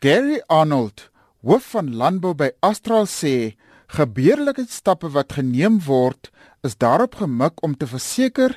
Gary Arnold, hoof van landbou by Astral sê, gebeurlikheidsstappe wat geneem word, is daarop gemik om te verseker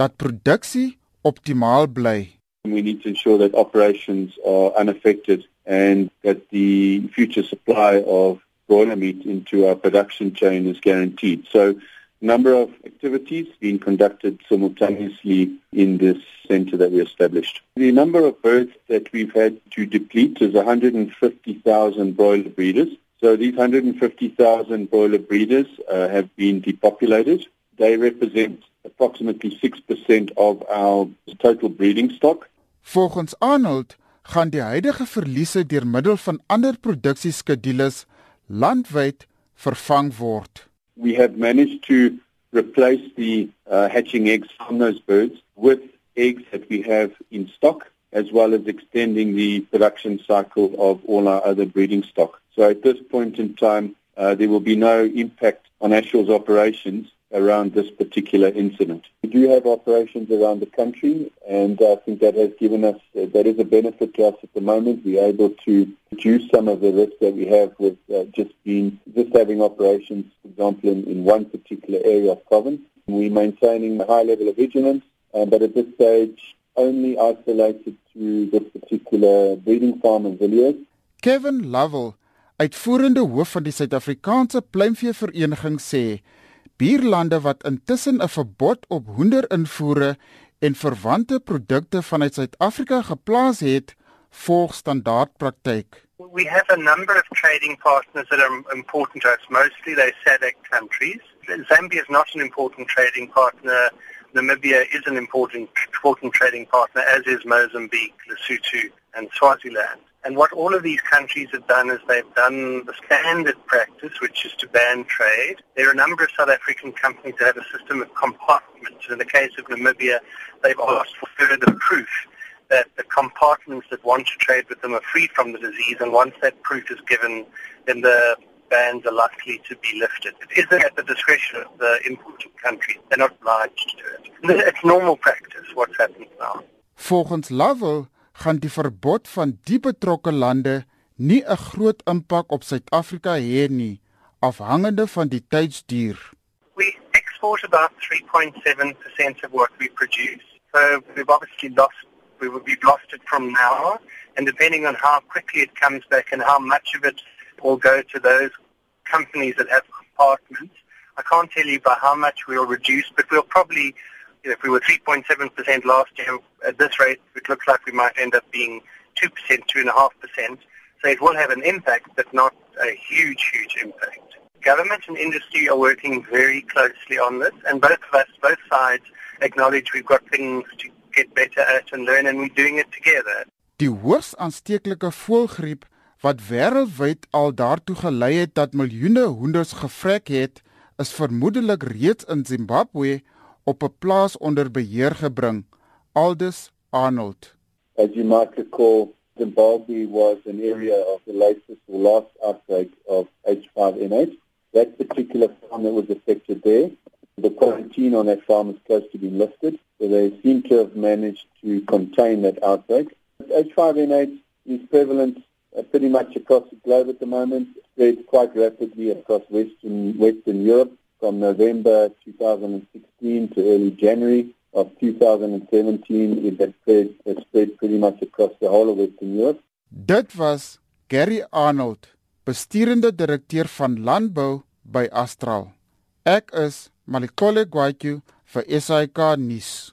dat produksie optimaal bly. We need to ensure that operations are unaffected and that the future supply of broiler meat into our production chain is guaranteed. So number of activities being conducted simultaneously in this center that we established. The number of birds that we've had to deplete is 150,000 broiler breeders. So these 150,000 broiler breeders uh, have been depopulated. They represent approximately 6% of our total breeding stock. Volgens Arnold gaan die huidige verliese deur middel van ander produksieskedules landwyd vervang word. We have managed to replace the uh, hatching eggs from those birds with eggs that we have in stock, as well as extending the production cycle of all our other breeding stock. So at this point in time, uh, there will be no impact on Ashure's operations around this particular incident. We do have operations around the country, and I think that has given us, uh, that is a benefit to us at the moment. We are able to reduce some of the risk that we have with uh, just being, just having operations, example, in, in one particular area of province. We're maintaining a high level of vigilance, uh, but at this stage, only isolated to this particular breeding farm in Villiers. Kevin Lovell, uitvoerende hoof van die Suid-Afrikaanse Pluimveevereniging sê buurlande wat intussen 'n verbod op hoenderinvoere en verwante produkte vanuit Suid-Afrika geplaas het, standaardpraktyk. We have a number of trading partners that are important to us. Mostly they SADC countries. Zambia is not an important trading partner. Namibia is an important, important trading partner, as is Mozambique, Lesotho, and Swaziland. And what all of these countries have done is they've done the standard practice, which is to ban trade. There are a number of South African companies that have a system of compartments. In the case of Namibia, they've asked for further proof that the compartments that want to trade with them are free from the disease, and once that proof is given, then the bans are likely to be lifted. It isn't at the discretion of the importing country. They're not obliged to it. It's normal practice what's happening now. Volgens Lovell gaan die verbod van die betrokke lande nie 'n groot impak op Suid-Afrika hê nie, afhangende van die tydsduur. We export about 3.7% of what we produce. So we've obviously lost we will be it from now and depending on how quickly it comes back and how much of it will go to those companies that have compartments. I can't tell you by how much we'll reduce, but we'll probably you know, if we were 3.7% last year, at this rate, it looks like we might end up being 2%, 2.5%. So it will have an impact, but not a huge, huge impact. Government and industry are working very closely on this, and both of us, both sides, acknowledge we've got things to get better at and learn, and we're doing it together. Die hoogs aansteeklike voëlgriep wat wêreldwyd al daartoe gelei het dat miljoene hoenders gevrek het, is vermoedelik reeds in Zimbabwe op 'n plaas onder beheer gebring. Aldus Arnold. As you might recall, Zimbabwe was an area of the latest or last outbreak of H5N8. That particular farm that was affected there, the quarantine on that farm is close to being lifted, so they seem to have managed to contain that outbreak. H5N8 is prevalent uh, pretty much across the globe at the moment, spread quite rapidly across Western, Western Europe from November 2016 to early January of 2017 it had spread, it spread pretty much across the whole of Western Europe. Dit was Gary Arnold, besturende direkteur van landbou by Astral. Ek is Malikole Gwatyu vir SAK nuus.